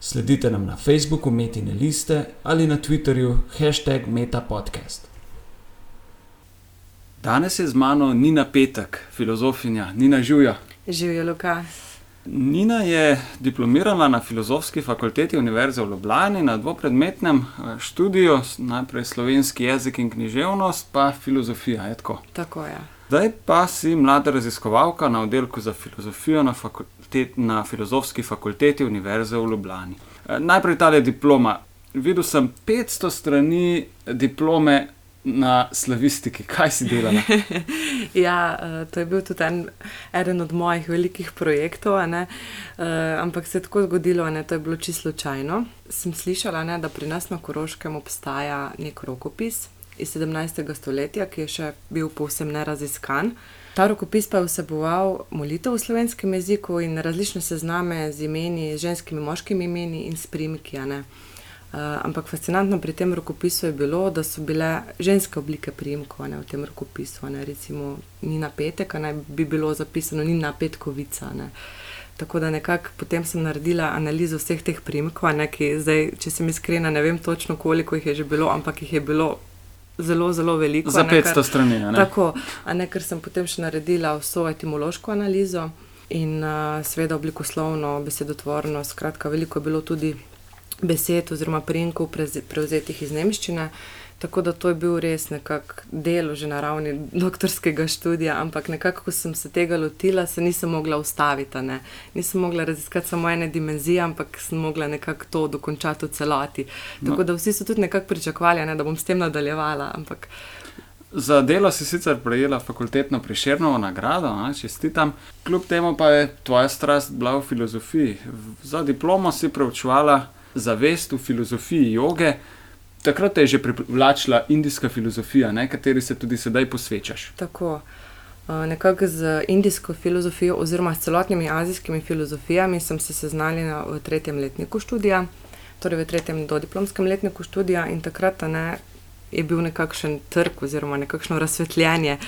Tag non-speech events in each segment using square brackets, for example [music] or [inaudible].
Sledite nam na Facebooku Metine liste ali na Twitterju hashtag MetaPodcast. Danes je z mano Nina Petek, filozofinja Nina Žuja. Živijo, Luka. Nina je diplomirala na Filozofski fakulteti Univerze v Ljubljani na dvopredmetnem eh, študiju, najprej slovenski jezik in književnost, pa filozofija. Je tako. Tako je. Zdaj pa si mlada raziskovalka na oddelku za filozofijo na, fakultet, na Filozofski fakulteti Univerze v Ljubljani. Eh, najprej ta diploma. Videl sem 500 strani diplome na slavistiki. Kaj si delala? [laughs] ja, eh, to je bil tudi en, eden od mojih velikih projektov, uh, ampak se je tako zgodilo, da je bilo čisto slučajno. Sem slišala, ne, da pri nas na Koroškem obstaja nek rokopis iz 17. stoletja, ki je še bil povsem neraziskan. Ta rokopis pa je vseboval molitev v slovenskem jeziku in različne sezname z imeni, ženskimi, moškimi imeni in s primki. Uh, ampak fascinantno pri tem rokopisu je bilo, da so bile ženske oblike primkov v tem rokopisu. Ne? Recimo Nina Petek, naj bi bilo zapisano Nina Petkovica. Ne? Tako da nekako potem sem naredila analizo vseh teh primkov, zdaj, če sem iskrena, ne vem točno, koliko jih je že bilo, ampak jih je bilo zelo, zelo veliko. Za 500 strani. Tako, a ne ker sem potem še naredila vso etimološko analizo in uh, seveda oblikoslovno, besedotvorno. Skratka, veliko je bilo tudi besed oziroma prinkov prevzetih iz nemščine. Tako da to je bil res nekako delo že na ravni doktorskega študija, ampak nekako, ko sem se tega lotila, se nisem mogla ustaviti. Ne. Nisem mogla raziskati samo ene dimenzije, ampak sem mogla nekako to dokončati v celoti. No. Tako no. da vsi so tudi nekako pričakovali, ne, da bom s tem nadaljevala. Ampak... Za delo si sicer prejela fakultetno priširno nagrado, čestitam, kljub temu pa je tvoja strast bila v filozofiji. Za diplomo si preučevala zavest v filozofiji joge takrat te je že privlačila indijska filozofija, ne, kateri se tudi sedaj posvečaš. Tako. Nekako z indijsko filozofijo, oziroma s celotnimi azijskimi filozofijami, sem se seznanila v tretjem letniku študija, torej v tretjem dodiplomskem letniku študija, in takrat ne, je bil nekakšen trg, oziroma nekakšno razsvetljenje,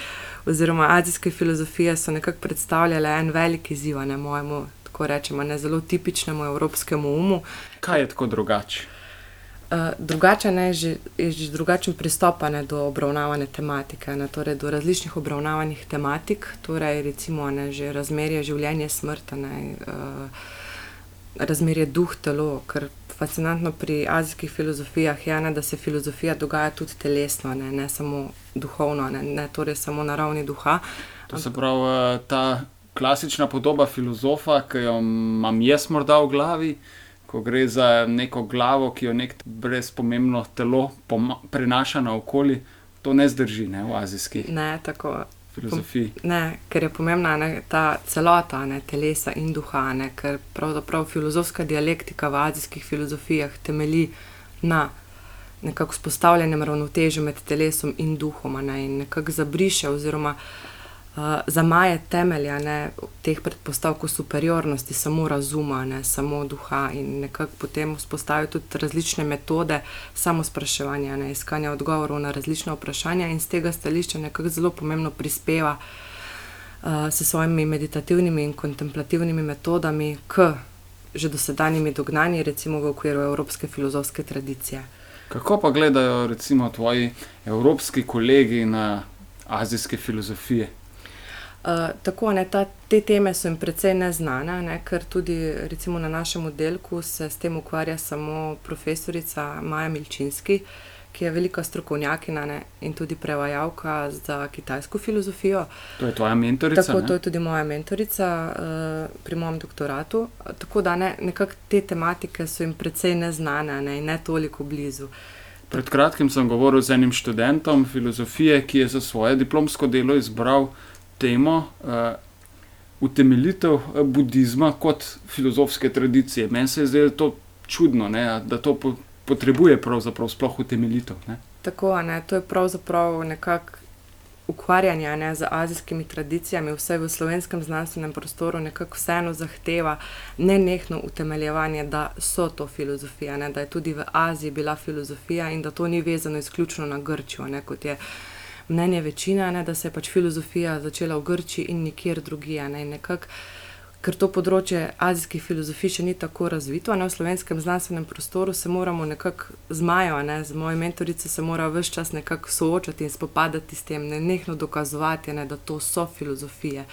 oziroma azijske filozofije so nekako predstavljale en velik izziv, ne mojemu, tako rečemo, ne zelo tipičnemu evropskemu umu. Kaj je tako drugače? Uh, drugačen je že, že drugačen pristop ne, do obravnavane tematike, ne, torej do različnih obravnavanih tematik, torej recimo ne, že razmerje življenja, smrt, ne, uh, razmerje duh, telo. Ker fascinantno pri azijskih filozofijah je, ne, da se filozofija dogaja tudi telesno, ne, ne samo duhovno, ne, ne torej samo na ravni duha. To se pravi uh, ta klasična podoba filozofa, ki jo imam jaz morda v glavi ko gre za neko glavo, ki jo nek brezpomembno telo prenaša naokoli, to ne zdrži ne, v azijski ne, tako, filozofiji. Ne, ker je pomembna ne, ta celota ne, telesa in duha, ne, ker pravzaprav filozofska dialektika v azijskih filozofijah temelji na nekakšnem spostavljenem ravnotežju med telesom in duhom ne, in nekako zabriše oziroma uh, zamaje temelja ne, teh predpostavk superiornosti, samo razuma, ne, samo duha in nekako potem vzpostavijo tudi različne metode samo spraševanja, ne, iskanja odgovorov na različna vprašanja in z tega stališča nekako zelo pomembno prispeva uh, s svojimi meditativnimi in kontemplativnimi metodami k že dosedanjimi dognanji, recimo v okviru evropske filozofske tradicije. Kako pa gledajo, recimo, tvoji evropski kolegi na azijske filozofije? Uh, tako, ne, ta, te teme so jim precej neznane, ne, ker tudi recimo, na našem oddelku se s tem ukvarja samo profesorica Maja Milčinski, ki je velika strokovnjakinja in tudi prevajalka za kitajsko filozofijo. To je tvoja mentorica? Tako, to je tudi moja mentorica uh, pri mojem doktoratu. Tako da ne, nekako te tematike so jim precej neznane ne, in ne toliko blizu. Pred kratkim sem govoril z enim študentom filozofije, ki je za svoje diplomsko delo izbral temo uh, utemeljitev eh, budizma kot filozofske tradicije. Meni se je zdelo to čudno, ne, da to po, potrebuje pravzaprav sploh utemeljitev. Ne. Tako, ne, to je pravzaprav nekako ukvarjanje ne, z azijskimi tradicijami, vse v slovenskem znanstvenem prostoru, nekako vseeno zahteva nenehno utemeljevanje, da so to filozofija, ne, da je tudi v Aziji bila filozofija in da to ni vezano izključno na Grčijo, ne, kot je mnenje večine, ne, da se je pač filozofija začela v Grčiji in nikjer drugje. Ne, ker to področje azijskih filozofij še ni tako razvito, ne v slovenskem znanstvenem prostoru, se moramo nekako z Majo, ne, z mojo mentorico, se mora vse čas nekako soočati in spopadati s tem, ne nehno dokazovati, ne, da to so filozofije.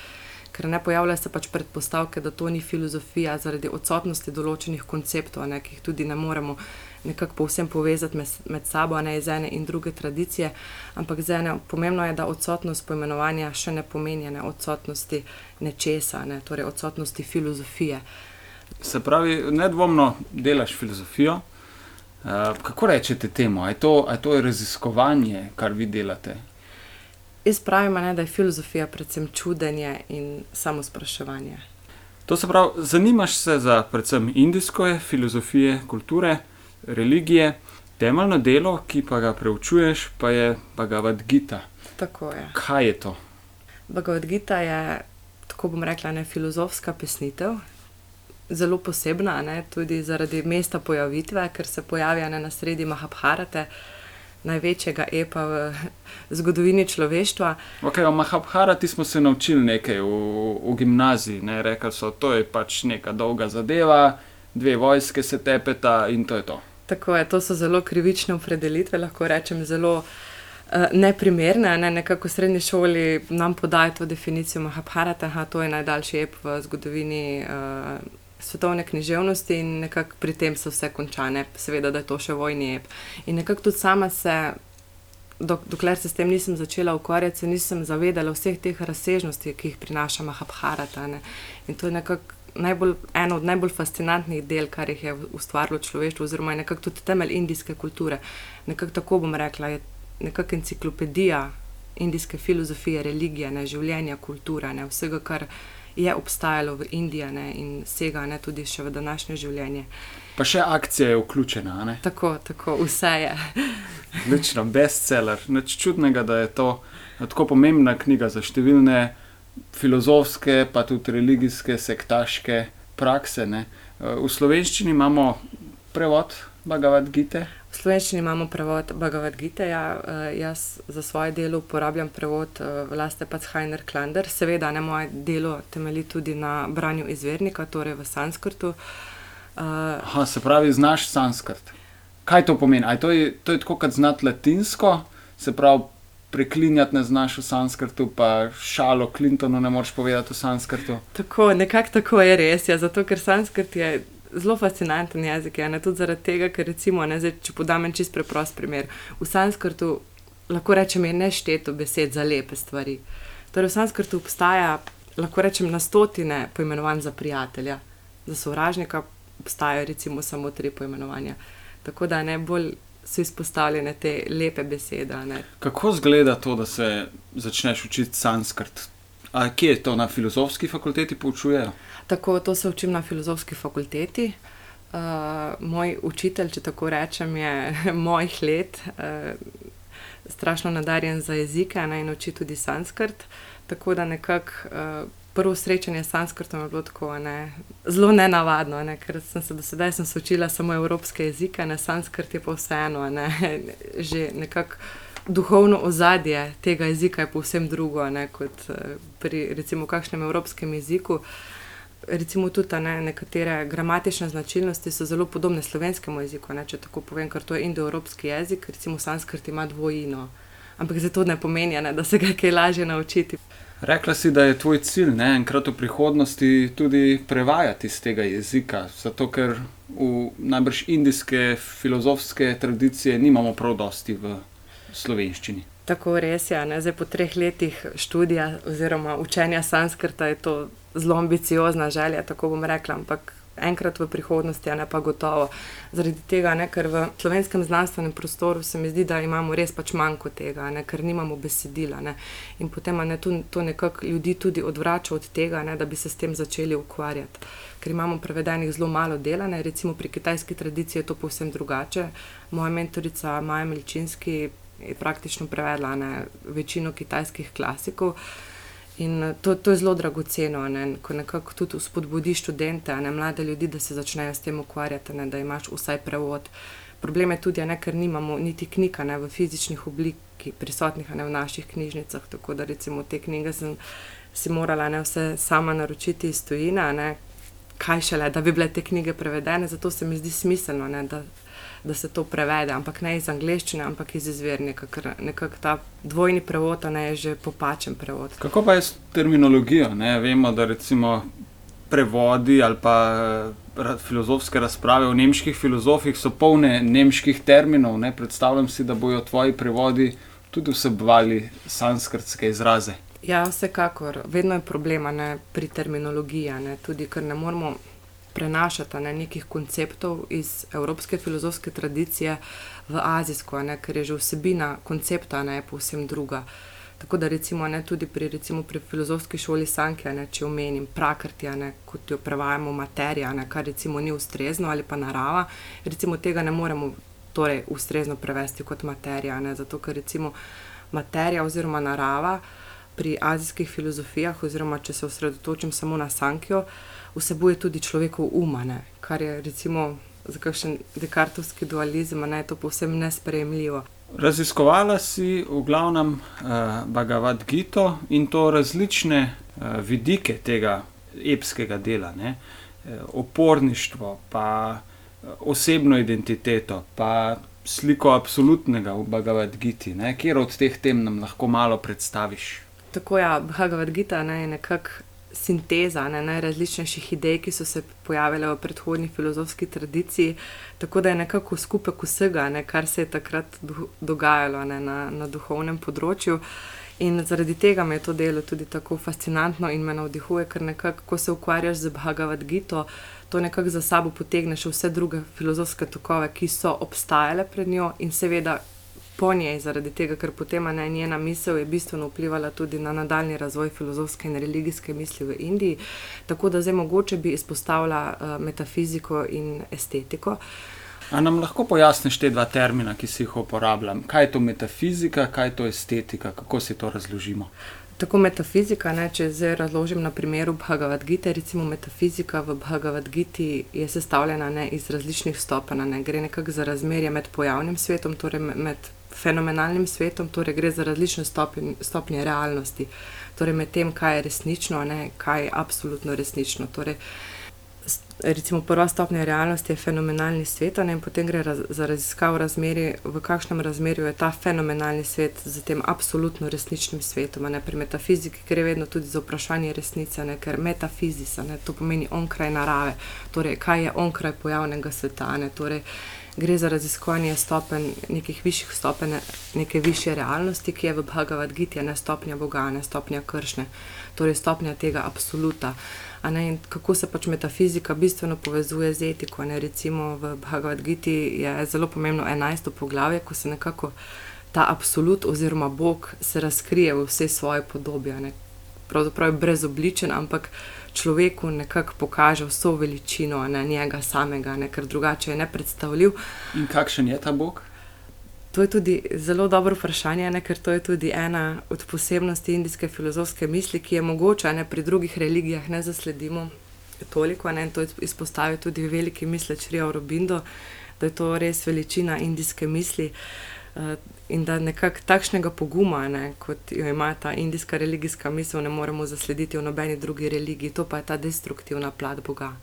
Ker ne pojavljajo se pač predpostavke, da to ni filozofija, zaradi odsotnosti določenih konceptov, ne, ki jih tudi ne moremo nekako povsem povezati med, med sabo, ne iz ene in druge tradicije. Ampak ene, pomembno je, da odsotnost pojmenovanja še ne pomeni ne, odsotnosti nečesa, ne, torej odsotnosti filozofije. Se pravi, nedvomno delaš filozofijo. Uh, kako rečete temu? Je to, je to raziskovanje, kar vi delate? Jaz pravim, ne, da je filozofija predvsem čudenje in samo spraševanje. To se pravi, zanimaš se za predvsem indijske filozofije, kulture religije, temeljno delo, ki pa ga preučuješ, pa je Bhagavad Gita. Tako je. Kaj je to? Bhagavad Gita je, tako bom rekla, ne filozofska pesnitev. Zelo posebna, ne, tudi zaradi mesta pojavitve, ker se pojavlja na sredi Mahabharate, največjega epa v [laughs] zgodovini človeštva. Okay, o Mahabharati smo se naučili nekaj v, v gimnaziji. Ne, rekli so, da je to pač neka dolga zadeva, dve vojske se tepeta in to je to. Tako je, to so zelo krivične opredelitve, lahko rečem, zelo uh, neprimerne. Ne? Nekako v srednji šoli nam podajo to definicijo Mahabharata, da to je najdaljši ep v zgodovini uh, svetovne književnosti in nekako pri tem so vse končane, seveda, da je to še vojni ep. In nekako tudi sama se. Dokler se s tem nisem začela ukvarjati, se nisem zavedala vseh teh razsežnosti, ki jih prinaša Mahabharata. Ne? In to je nekako najbolj, eno od najbolj fascinantnih del, kar jih je ustvarilo človeštvo, oziroma je nekako tudi temelj indijske kulture. Nekako tako bom rekla, je nekako enciklopedija indijske filozofije, religije, ne, življenja, kulture, ne, vsega, kar je obstajalo v Indiji ne, in sega ne, tudi še v današnje življenje. Pa še akcija je vključena. Tako, tako, vse je. Lično, bestseller. Nič čudnega, da je to tako pomembna knjiga za številne filozofske, pa tudi religijske, sektaške prakse. Ne. V slovenščini imamo prevod Bhagavad Gita. V slovenščini imamo prevod Bhagavad Gita. Ja, jaz za svoje delo uporabljam prevod Vlaste Pacheiner Klander. Seveda, ne moje delo temelji tudi na branju izvirnika, torej v sanskrtu. Aha, se pravi, znaš sanskrt. Kaj to pomeni? To je, to je tako, kot znati latinsko, se pravi, preklinjati ne znaš v sanskrtu, pa šalo Clintonu ne moreš povedati v sanskrtu. Tako, nekako tako je res, ja, zato ker sanskrt je zelo fascinanten jezik. Ja, tudi zaradi tega, ker recimo, ne, zdaj, če podam en čist preprost primer. V sanskrtu lahko rečem, je nešteto besed za lepe stvari. Torej, v sanskrtu obstaja, lahko rečem, na stotine poimenovanj za prijatelja, za sovražnika obstajajo recimo samo tri poimenovanja. Tako da ne bolj so izpostavljene te lepe besede. Ne. Kako izgleda to, da se začneš učiti sanskrt? A kje je to na filozofski fakulteti poučujejo? Tako, to se učim na filozofski fakulteti. Uh, moj učitelj, če tako rečem, je [laughs] mojih let, uh, strašno nadarjen za jezike ne, in uči tudi sanskrt. Tako da nekako uh, prvo srečanje s sanskrtom je bilo tako ne, zelo nenavadno, ne, ker sem se do sedaj sem se učila samo evropske jezike, ne sanskrt je pa vseeno, ne, [laughs] že nekako. Duhovno ozadje tega jezika je povsem drugo ne, kot eh, pri recimo kakšnem evropskem jeziku. Recimo tudi ne, nekatere gramatične značilnosti so zelo podobne slovenskemu jeziku, ne, če tako povem, ker to je indoevropski jezik, recimo sanskrt ima dvojino. Ampak zato ne pomeni, ne, da se ga kaj lažje naučiti. Rekla si, da je tvoj cilj ne, enkrat v prihodnosti tudi prevajati iz tega jezika, zato ker v najbrž indijske filozofske tradicije nimamo prav dosti v slovenščini. Tako res je. Zdaj, po treh letih študija oziroma učenja sanskrta je to zelo ambiciozna želja, tako bom rekla, ampak enkrat v prihodnosti, a ne pa gotovo. Zaradi tega, ne, ker v slovenskem znanstvenem prostoru se mi zdi, da imamo res pač manjko tega, ne, ker nimamo besedila. Ne, in potem ne, to, to nekako ljudi tudi odvrača od tega, ne, da bi se s tem začeli ukvarjati. Ker imamo prevedenih zelo malo dela, ne, recimo pri kitajski tradiciji je to povsem drugače. Moja mentorica Maja Melčinski je praktično prevedla ne, večino kitajskih klasikov. In to, to je zelo dragoceno, ne, ko nekako tudi spodbudi študente, ne mlade ljudi, da se začnejo s tem ukvarjati, ne, da imaš vsaj prevod. Problem je tudi, ne, ker nimamo niti knjig v fizičnih oblikah, prisotnih ne, v naših knjižnicah. Tako da recimo te knjige sem si morala ne, vse sama naročiti iz tujina, ne, kaj šele, da bi bile te knjige prevedene. Zato se mi zdi smiselno, ne, da, da se to prevede, ampak ne iz angleščine, ampak iz izvirnika, ker nekako ta dvojni prevod ne, je že popačen prevod. Kako pa je s terminologijo? Ne? Vemo, da recimo prevodi ali pa. Filozofske razprave o nemških filozofih so polne nemških terminov. Ne? Predstavljam si, da bodo tvoji prevodi tudi vsebovali sanskrtske izraze. Ja, vsekakor, vedno je problem pri terminologiji, ne? tudi ker ne moramo prenašati ne, nekih konceptov iz evropske filozofske tradicije v azijsko, ne? ker je že vsebina koncepta ne povsem druga. Tako da recimo, ne, tudi pri, recimo, pri filozofski šoli Sanke, ne, če omenim prakrtja, ne, kot jo prevajamo materija, ne, kar recimo ni ustrezno ali pa narava, recimo tega ne moremo torej, ustrezno prevesti kot materija, ne, zato ker recimo materija oziroma narava pri azijskih filozofijah, oziroma če se osredotočim samo na Sankijo, vsebuje tudi človekov umane, kar je recimo za kakšen dekartovski dualizem, da je to povsem nespremljivo. Raziskovala si v glavnem uh, Bhagavad Gita in to različne uh, vidike tega epskega dela, ne? oporništvo, pa osebno identiteto, pa sliko absolutnega v Bhagavad Giti. Kjer od teh tem nam lahko malo predstaviš? Tako je, ja, Bhagavad Gita ne, je nekako sinteza ne, najrazličnejših idej, ki so se pojavile v predhodni filozofski tradiciji. Tako da je nekako skupek vsega, ne, kar se je takrat dogajalo ne, na, na duhovnem področju. In zaradi tega me je to delo tudi tako fascinantno in me navdihuje, ker nekako, ko se ukvarjaš z Bhagavad Gita, to nekako za sabo potegneš vse druge filozofske tokove, ki so obstajale pred njo in seveda po njej, zaradi tega, ker potem ne, njena misel je bistveno vplivala tudi na nadaljni razvoj filozofske in religijske misli v Indiji. Tako da zdaj mogoče bi izpostavila uh, metafiziko in estetiko. A nam lahko pojasniš te dva termina, ki si jih uporabljam? Kaj je to metafizika, kaj je to estetika, kako si to razložimo? Tako metafizika, ne, če zdaj razložim na primeru Bhagavad Gita, recimo metafizika v Bhagavad Giti je sestavljena ne, iz različnih stopenj, ne gre nekako za razmerje med pojavnim svetom, torej med fenomenalnim svetom, torej gre za različne stopnje, stopnje realnosti, torej med tem, kaj je resnično, ne, kaj je absolutno resnično. Torej, recimo prva stopnja realnosti je fenomenalni svet, ne, in potem gre raz, za raziskavo razmerja, v kakšnem razmerju je ta fenomenalni svet z tem absolutno resničnim svetom. Ne, pri metafiziki gre vedno tudi za vprašanje resnice, ne, ker metafizisa, ne, to pomeni onkraj narave, torej kaj je onkraj pojavnega sveta. Ne, torej, gre za raziskovanje stopenj, nekih višjih stopenj, neke više realnosti, ki je v Bhagavad Gita, ne stopnja Boga, ne stopnja kršne, torej stopnja tega absoluta. Ne, kako se pač metafizika bistveno povezuje z etiko. Ne, recimo v Bhagavad Gita je zelo pomembno 11. poglavje, ko se nekako ta absolut oziroma Bog se razkrije v vsej svoji podobi. Ne. Pravzaprav je brezobličen, ampak človeku nekako pokaže vso veličino ne, njega samega, ne, ker drugače je ne predstavljiv. In kakšen je ta Bog? To je tudi zelo dobro vprašanje, ne, ker to je tudi ena od posebnosti indijske filozofske misli, ki je mogoče ne, pri drugih religijah ne zasledimo toliko. Ne, to je izpostavil tudi veliki misleč Rio Robindo, da je to res veličina indijske misli. Uh, in da nekako takšnega poguma, ne, kot jo ima ta indijska religijska misel, ne moremo zaslediti v nobeni drugi religiji, to pa je ta destruktivna plat Boga.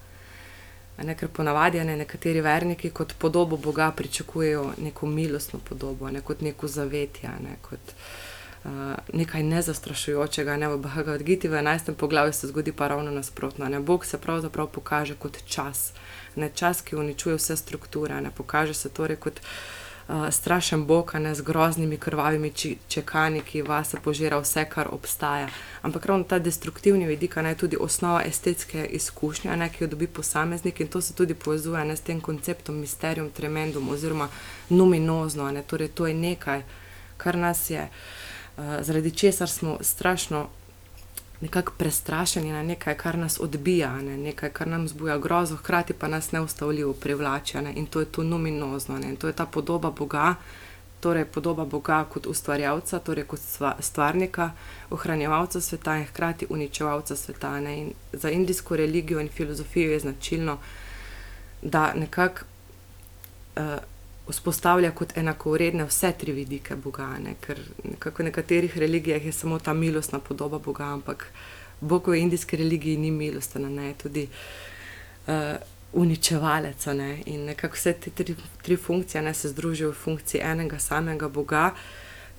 Ne, ker ponavadi ne, nekateri verniki kot podobo Boga pričakujejo neko milostno podobo, ne, kot neko zavetje, ne, kot uh, nekaj nezastrašujočega. Ne, v Bhagavad Gita v 11. poglavju se zgodi pa ravno nasprotno. Ne, Bog se pravzaprav pokaže kot čas, ne, čas, ki uničuje vse strukture, ne, pokaže se torej kot uh, strašen bog, ne z groznimi krvavimi čekani, ki vas požira vse, kar obstaja. Ampak ravno ta destruktivni vidik je tudi osnova estetske izkušnje, ne, ki jo dobi posameznik in to se tudi povezuje ne, s tem konceptom misterijum tremendum oziroma numinozno. Ne, torej, to je nekaj, kar nas je, uh, zaradi česar smo strašno nekako prestrašeni na nekaj, kar nas odbija, ne? nekaj, kar nam zbuja grozo, hkrati pa nas neustavljivo privlači. Ne? In to je to numinozno, ne? in to je ta podoba Boga, torej podoba Boga kot ustvarjalca, torej kot stvarnika, ohranjevalca sveta in hkrati uničevalca sveta. In za indijsko religijo in filozofijo je značilno, da nekako uh, vzpostavlja kot enakovredne vse tri vidike Boga, ne? ker v nekaterih religijah je samo ta milostna podoba Boga, ampak Bog v indijski religiji ni milosten, ne tudi. Uh, uničevalec. Ne? In nekako vse te tri, tri funkcije ne, se združijo v funkciji enega samega Boga,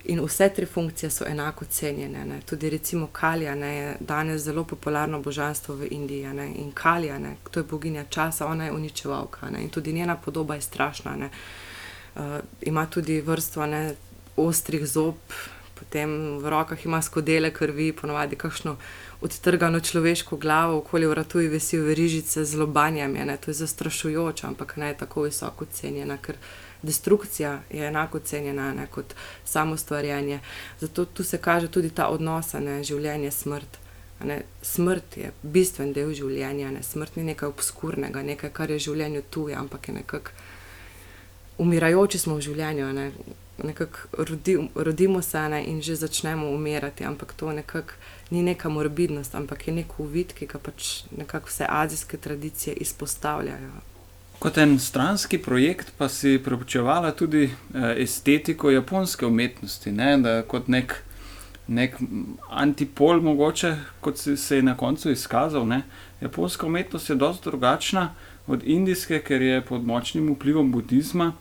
in vse tri funkcije so enako cenjene. Ne? Tudi recimo Kalija ne, je danes zelo popularno božanstvo v Indiji. Ne? In Kalija, ne, to je boginja časa, ona je uničevalka ne? in tudi njena podoba je strašna. Uh, ima tudi vrsto ne, ostrih zob, potem v rokah ima skodele krvi, ponovadi kakšno odtrgano človeško glavo, okoli vratu je vesil verižice z lobanjami. Ne? To je zastrašujoče, ampak ne je tako visoko cenjena, ker destrukcija je enako cenjena ne? kot samo stvarjanje. Zato tu se kaže tudi ta odnos, ne življenje, smrt. Ne? Smrt je bistven del življenja, ne? smrt ni nekaj obskurnega, nekaj, kar je življenju tuje, ampak je nekako umirajoči smo v življenju. Ne? Nekako rodi, rodimo se ne? in že začnemo umirati, ampak to nekako ni neka morbidnost, ampak je nek uvid, ki ga pač nekako vse azijske tradicije izpostavljajo. Kot en stranski projekt pa si preučevala tudi eh, estetiko japonske umetnosti, ne? da kot nek, nek antipol, mogoče kot si se je na koncu izkazal. Ne? Japonska umetnost je dosti drugačna od indijske, ker je pod močnim vplivom budizma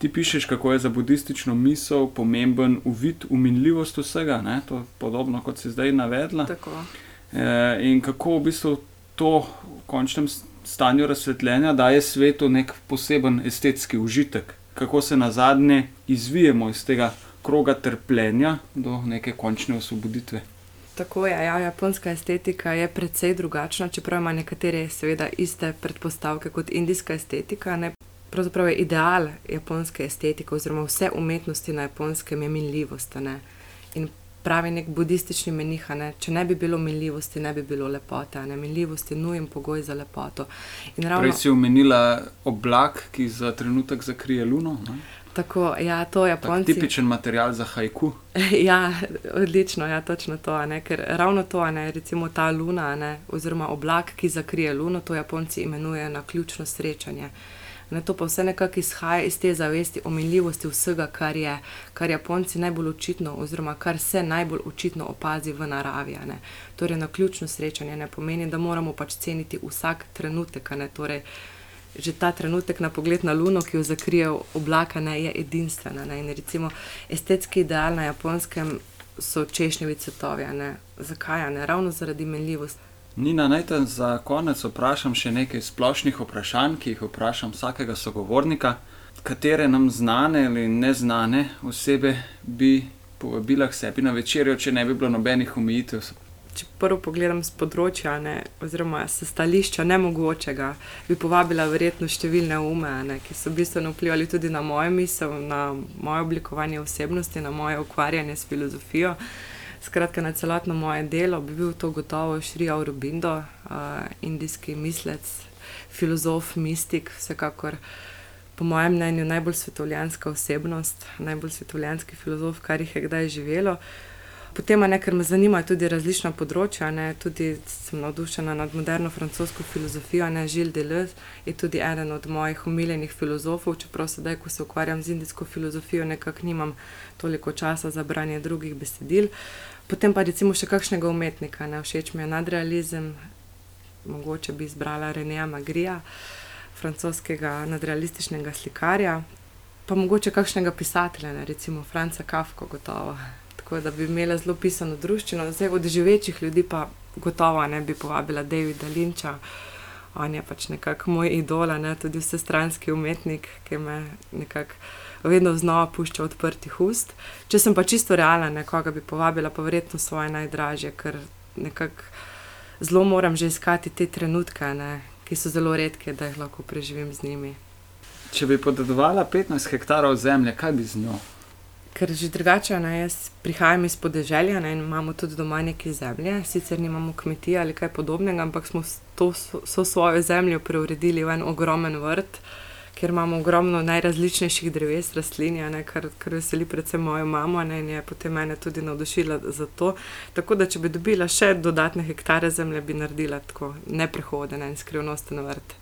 ti pišeš, kako je za budistično misel pomemben uvid, uminljivost vsega, ne? to je podobno kot si zdaj navedla. E, in kako v bistvu to v končnem stanju razsvetljenja daje svetu nek poseben estetski užitek, kako se na zadnje izvijemo iz tega kroga trpljenja do neke končne osvoboditve. Tako je, ja, japonska estetika je precej drugačna, čeprav ima nekatere, seveda, iste predpostavke kot indijska estetika. Ne? pravzaprav je ideal japonske estetike, oziroma vse umetnosti na japonskem, je minljivost. In pravi nek budistični menih, ne? če ne bi bilo minljivosti, ne bi bilo lepote. Ne? Minljivost je nujen pogoj za lepoto. Ravno... Prej si omenila oblak, ki za trenutek zakrije luno. Ne? Tako, ja, to je Japonci. Tipičen material za hajku. [laughs] ja, odlično, ja, točno to. Ne, ker ravno to, ne, recimo ta luna, ne, oziroma oblak, ki zakrije luno, to Japonci imenujejo na ključno srečanje. Ne, to pa vse nekako izhaja iz te zavesti o minljivosti vsega, kar je, kar Japonci najbolj očitno, oziroma kar se najbolj očitno opazi v naravi. Ne. Torej, na ključno srečanje ne pomeni, da moramo pač ceniti vsak trenutek. Ne, torej, Že ta trenutek na pogled na Luno, ki jo zakrije oblaka, ne, je edinstvena. Ne. In recimo estetski ideal na japonskem so češnjevi cvetovi. Zakaj? Ne? Ravno zaradi menljivosti. Nina, naj te za konec vprašam še nekaj splošnih vprašanj, ki jih vprašam vsakega sogovornika. Katere nam znane ali neznane osebe bi povabila k sebi na večerjo, če ne bi bilo nobenih omejitev? Če prvo pogledam z področja, ne, oziroma s stališča nemogočega, bi povabila verjetno številne ume, ne, ki so bistveno vplivali tudi na mojo misel, na moje oblikovanje osebnosti, na moje ukvarjanje s filozofijo. Skratka, na celotno moje delo bi bil to gotovo Šri Aurobindo, uh, indijski mislec, filozof, mistik, vsekakor po mojem mnenju najbolj svetovljanska osebnost, najbolj svetovljanski filozof, kar jih je kdaj živelo. Potem, ne, ker me zanimajo tudi različna področja, ne, tudi sem navdušena nad moderno francosko filozofijo. Ne, Žil Deleuze je tudi eden od mojih umiljenih filozofov, čeprav sedaj, ko se ukvarjam z indijsko filozofijo, nekako nimam toliko časa za branje drugih besedil. Potem pa recimo še kakšnega umetnika, ne všeč mi je nadrealizem, mogoče bi izbrala Reneja Magrija, francoskega nadrealističnega slikarja, pa mogoče kakšnega pisatelja, ne, recimo Franca Kafka, gotovo. Tako da bi imela zelo pisano družščino, zdaj od živečih ljudi pa gotovo ne bi povabila Davida Linča. On je pač nekako moj idol, ne tudi vsestranski umetnik, ki me nekako vedno znova pušča odprtih ust. Če sem pa čisto realna, nekoga bi povabila, pa verjetno svoje najdražje, ker nekako zelo moram že iskati te trenutke, ne, ki so zelo redke, da jih lahko preživim z njimi. Če bi podedovala 15 hektarov zemlje, kaj bi z njo? Ker že drugače, ne, jaz prihajam iz podeželja ne, in imamo tudi doma neke zemlje, sicer nimamo kmetije ali kaj podobnega, ampak smo to so svojo zemljo preuredili v en ogromen vrt kjer imamo ogromno najrazličnejših dreves, rastlin, ne, kar, kar veseli predvsem mojo mamo ne, in je potem mene tudi navdušila za to. Tako da, če bi dobila še dodatne hektare zemlje, bi naredila tako neprehoden in skrivnosten vrt.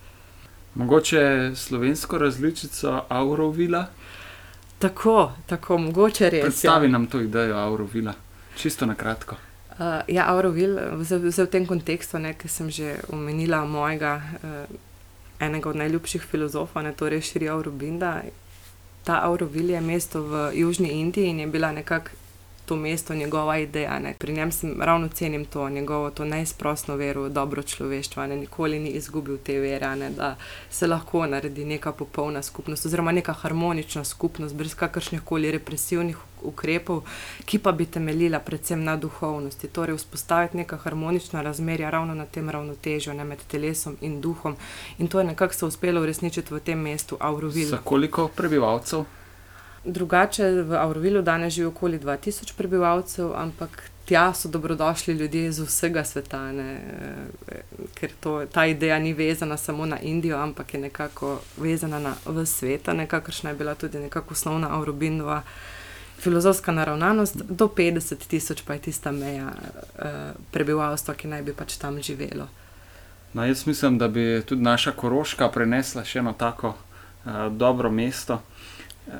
Mogoče slovensko različico Aurovila? Tako, tako, mogoče res. Predstavi ja. nam to idejo Aurovila, čisto na kratko. Uh, ja, Aurovil, v tem kontekstu, ki sem že omenila mojega, uh, enega od najljubših filozofov, ne torej Šrija Aurobinda. Ta Aurovil je mesto v Južni Indiji in je bila nekako to mesto, njegova ideja. Ne. Pri njem sem ravno cenim to njegovo to najsprostno vero, dobro človeštvo, ne. nikoli ni izgubil te vere, ne, da se lahko naredi neka popolna skupnost oziroma neka harmonična skupnost, brez kakršnih koli represivnih ukrepov, ki pa bi temeljila predvsem na duhovnosti. Torej, vzpostaviti neka harmonična razmerja ravno na tem ravnotežju ne, med telesom in duhom. In to je nekako se uspelo uresničiti v tem mestu Aurovil. Za koliko prebivalcev? Drugače v Avrovilu danes živi okoli 2000 prebivalcev, ampak tja so dobrodošli ljudje iz vsega sveta, ne, eh, ker to, ta ideja ni vezana samo na Indijo, ampak je nekako vezana na vse svet, nekakšna je bila tudi nekako osnovna Avrobinova filozofska naravnanost, do 50 tisoč pa je tista meja eh, prebivalstva, ki naj bi pač tam živelo. No, jaz mislim, da bi tudi naša Koroška prenesla še eno tako uh, dobro mesto. Uh,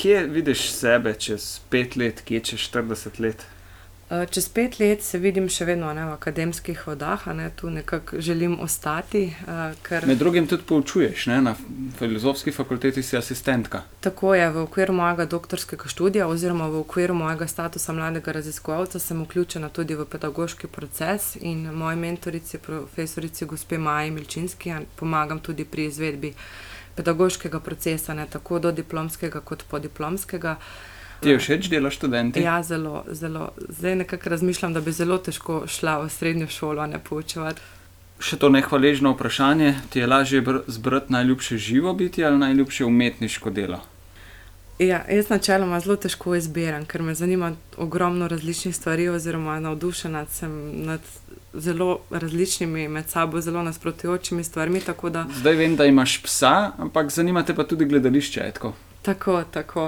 kje vidiš sebe čez pet let, kje čez 40 let? Eh, čez pet let se vidim še vedno ne, v akademskih vodah, ne, tu nekako želim ostati. Uh, ker... Med drugim tudi poučuješ, ne, na filozofski fakulteti si asistentka. Tako je, v okviru mojega doktorskega študija, oziroma v okviru mojega statusa mladega raziskovalca, sem vključena tudi v pedagoški proces in moji mentorici, profesorici gospe Maji Milčinski, pomagam tudi pri izvedbi pedagoškega procesa, ne, tako do diplomskega, kot podiplomskega. Ti je všeč delo študenti? Ja, zelo, zelo. Zdaj nekako razmišljam, da bi zelo težko šla v srednjo šolo, ne poučevati. Še to nehvaležno vprašanje, ti je lažje zbrati najljubše živo biti ali najljubše umetniško delo? Ja, jaz načeloma zelo težko izbiram, ker me zanima ogromno različnih stvari, oziroma navdušena sem nad zelo različnimi, med sabo zelo nasprotujočimi stvarmi. Da... Zdaj vem, da imaš psa, ampak zanima te pa tudi gledališče. Tako, tako, tako.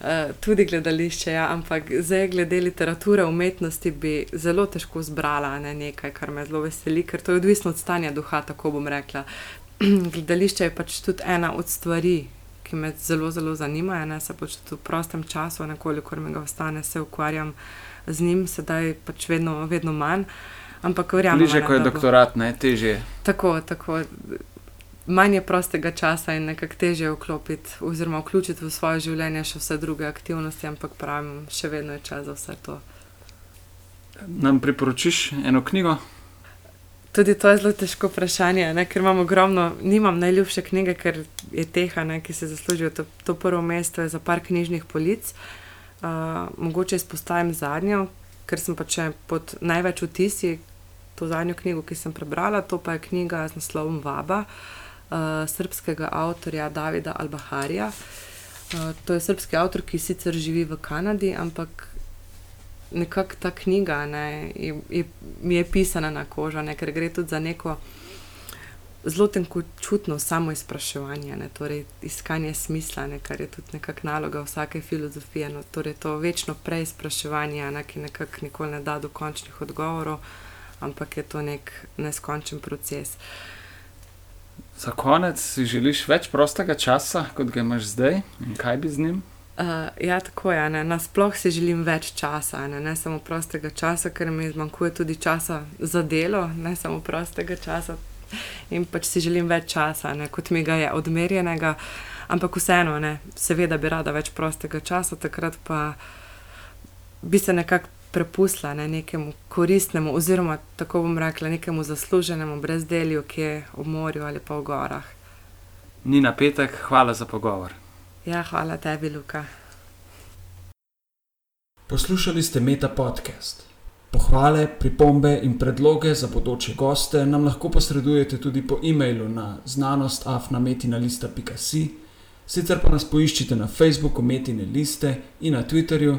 Uh, tudi gledališče, ja, ampak zdaj, glede literature, umetnosti, bi zelo težko zbrala ne, nekaj, kar me zelo veseli, ker to je odvisno od stanja duha, tako bom rekla. [clears throat] gledališče je pač tudi ena od stvari. Ki me zelo, zelo zanimajo, ne se pač v prostem času, nekoliko mi ga ostane, se ukvarjam z njim, sedaj pač vedno, vedno manj. Ampak verjamem. Bliže, ko je doktorat, ne teže. Tako, tako. Manj je prostega časa in nekako teže vklopiti, oziroma vključiti v svoje življenje še vse druge aktivnosti, ampak pravim, še vedno je čas za vse to. Nam priporočiš eno knjigo? Tudi to je zelo težko vprašanje, ne? ker imam ogromno, nimam najljubše knjige, ker je teha, ne? ki se zaslužijo to, to prvo mesto za par knjižnih polic. Uh, mogoče izpostavim zadnjo, ker sem pač pod največ vtisi, to zadnjo knjigo, ki sem prebrala, to pa je knjiga z naslovom Vaba uh, srpskega avtorja Davida Albaharja. Uh, to je srpski avtor, ki sicer živi v Kanadi, ampak nekako ta knjiga ne, je, je, mi je pisana na kožo, ne, ker gre tudi za neko zelo tenkočutno samo izpraševanje, ne, torej iskanje smisla, ne, kar je tudi nekakšna naloga vsake filozofije. No, torej to večno preizpraševanje, ne, ki nekako nikoli ne da dokončnih odgovorov ampak je to nek neskončen proces. Za konec si želiš več prostega časa, kot ga imaš zdaj, in kaj bi z njim? Uh, ja, tako je. Nasplošno si želim več časa, ne, ne samo prostega časa, ker mi zmanjkuje tudi časa za delo, ne samo prostega časa. In pač si želim več časa, ne, kot mi ga je odmerjenega, ampak vseeno, ne, seveda bi rada več prostega časa, takrat pa bi se nekako prepustila ne, nekemu koristnemu, oziroma tako bom rekla, nekemu zasluženemu brezdelju, ki je v morju ali pa v gorah. Ni napetek, hvala za pogovor. Ja, hvala tebi, Luka. Poslušali ste Meta podcast. Pohvale, pripombe in predloge za bodoče goste nam lahko posredujete tudi po e-mailu na znanostafnametina.com, sicer pa nas poiščite na Facebooku Metine liste in na Twitterju